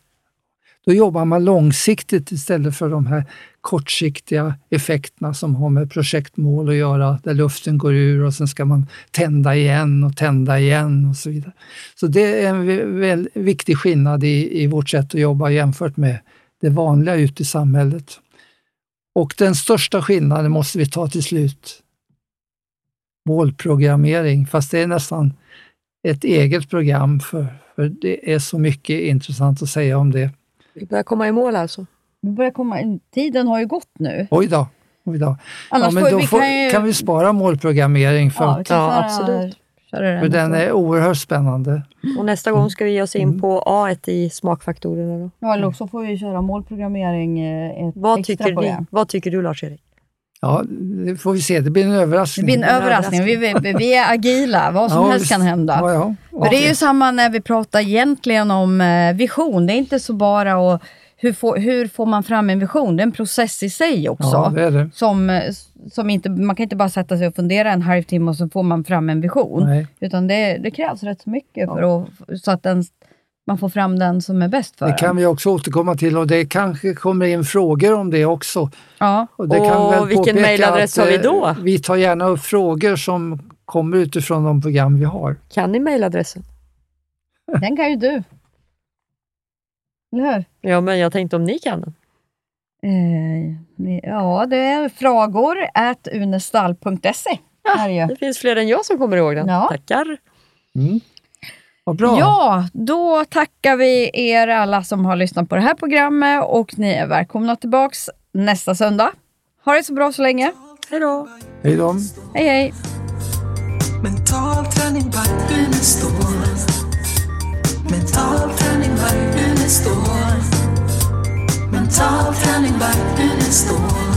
Då jobbar man långsiktigt istället för de här kortsiktiga effekterna som har med projektmål att göra, där luften går ur och sen ska man tända igen och tända igen och så vidare. Så det är en väldigt viktig skillnad i, i vårt sätt att jobba jämfört med det vanliga ute i samhället. Och den största skillnaden måste vi ta till slut. Målprogrammering, fast det är nästan ett eget program för, för det är så mycket intressant att säga om det. Vi börjar komma i mål alltså. Vi börjar komma in. Tiden har ju gått nu. Oj då. Oj då. Annars ja, men får då vi får, kan ju- kan vi spara målprogrammering för, Ja, kan Ja, absolut. Köra den. för den är oerhört spännande. Och nästa gång ska vi ge oss in på A i smakfaktorerna. Då. Ja, eller också får vi köra målprogrammering eh, ett Vad, extra tycker ni, program. vad tycker du Lars-Erik? Ja, det får vi se. Det blir en Det överraskning. blir en överraskning. Vi, vi, vi är agila, vad som Ja, helst kan hända. Ja, ja. För det är ju samma när vi pratar egentligen om eh, vision. Det är inte så bara att hur får, hur får man fram en vision? Det är en process i sig också. Ja, det är det. Som, som inte, man kan inte bara sätta sig och fundera en halvtimme och så får man fram en vision. Nej. Utan det, det krävs rätt mycket för att, så att den, man får fram den som är bäst för Det kan en. vi också återkomma till och det kanske kommer in frågor om det också. Ja. Och, det kan Och väl vilken att, har vi eh, då? Vi tar gärna upp frågor som kommer utifrån de program vi har. Kan ni mejladressen? Den kan ju du. Eller hur? Ja, men jag tänkte om ni kan den. Eh, ja, det är frågor at unestall.se. Ju. Det finns fler än jag som kommer ihåg den. Ja. Tackar. Vad bra. Ja, då tackar vi er alla som har lyssnat på det här programmet och ni är välkomna tillbaks nästa söndag. Ha det så bra så länge. Hej då. Hej då. Hej hej! Mental träning by Unestål. Mental står. Mentalt handling, vakten är står.